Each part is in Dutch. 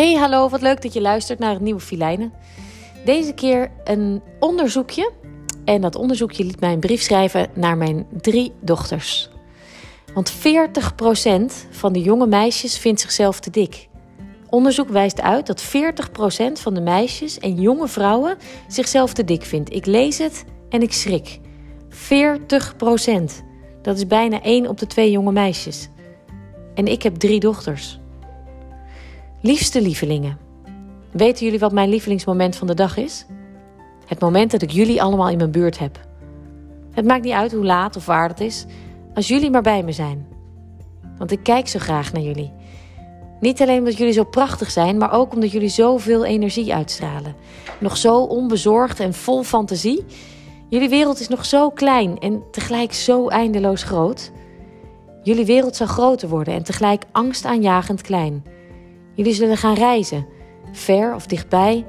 Hey, hallo, wat leuk dat je luistert naar het nieuwe Filijnen. Deze keer een onderzoekje. En dat onderzoekje liet mij een brief schrijven naar mijn drie dochters. Want 40% van de jonge meisjes vindt zichzelf te dik. Onderzoek wijst uit dat 40% van de meisjes en jonge vrouwen zichzelf te dik vindt. Ik lees het en ik schrik. 40%. Dat is bijna 1 op de 2 jonge meisjes. En ik heb drie dochters. Liefste lievelingen. Weten jullie wat mijn lievelingsmoment van de dag is? Het moment dat ik jullie allemaal in mijn buurt heb. Het maakt niet uit hoe laat of waar het is, als jullie maar bij me zijn. Want ik kijk zo graag naar jullie. Niet alleen omdat jullie zo prachtig zijn, maar ook omdat jullie zoveel energie uitstralen. Nog zo onbezorgd en vol fantasie. Jullie wereld is nog zo klein en tegelijk zo eindeloos groot. Jullie wereld zal groter worden en tegelijk angstaanjagend klein. Jullie zullen gaan reizen, ver of dichtbij.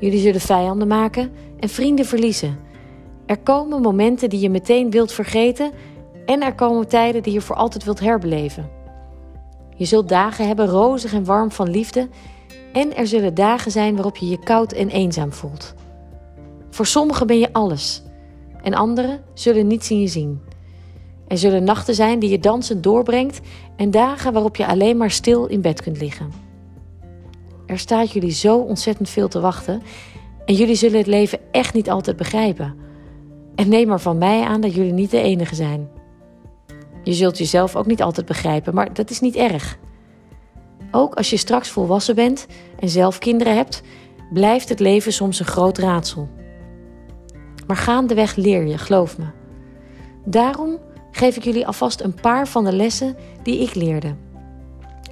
Jullie zullen vijanden maken en vrienden verliezen. Er komen momenten die je meteen wilt vergeten en er komen tijden die je voor altijd wilt herbeleven. Je zult dagen hebben rozig en warm van liefde en er zullen dagen zijn waarop je je koud en eenzaam voelt. Voor sommigen ben je alles en anderen zullen niets in je zien. Er zullen nachten zijn die je dansend doorbrengt en dagen waarop je alleen maar stil in bed kunt liggen. Er staat jullie zo ontzettend veel te wachten en jullie zullen het leven echt niet altijd begrijpen. En neem maar van mij aan dat jullie niet de enige zijn. Je zult jezelf ook niet altijd begrijpen, maar dat is niet erg. Ook als je straks volwassen bent en zelf kinderen hebt, blijft het leven soms een groot raadsel. Maar gaandeweg leer je, geloof me. Daarom geef ik jullie alvast een paar van de lessen die ik leerde.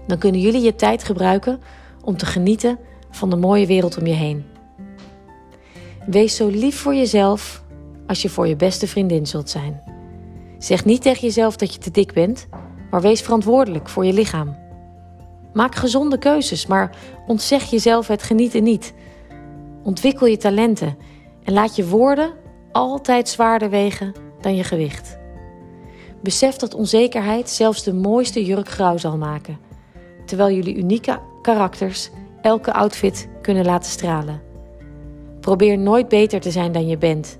Dan kunnen jullie je tijd gebruiken om te genieten van de mooie wereld om je heen. Wees zo lief voor jezelf als je voor je beste vriendin zult zijn. Zeg niet tegen jezelf dat je te dik bent, maar wees verantwoordelijk voor je lichaam. Maak gezonde keuzes, maar ontzeg jezelf het genieten niet. Ontwikkel je talenten en laat je woorden altijd zwaarder wegen dan je gewicht. Besef dat onzekerheid zelfs de mooiste jurk grauw zal maken, terwijl jullie unieke karakters elke outfit kunnen laten stralen. Probeer nooit beter te zijn dan je bent,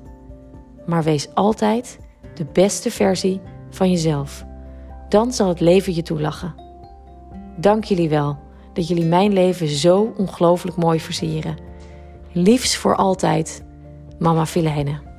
maar wees altijd de beste versie van jezelf. Dan zal het leven je toelachen. Dank jullie wel dat jullie mijn leven zo ongelooflijk mooi versieren. Liefs voor altijd, Mama Filijne.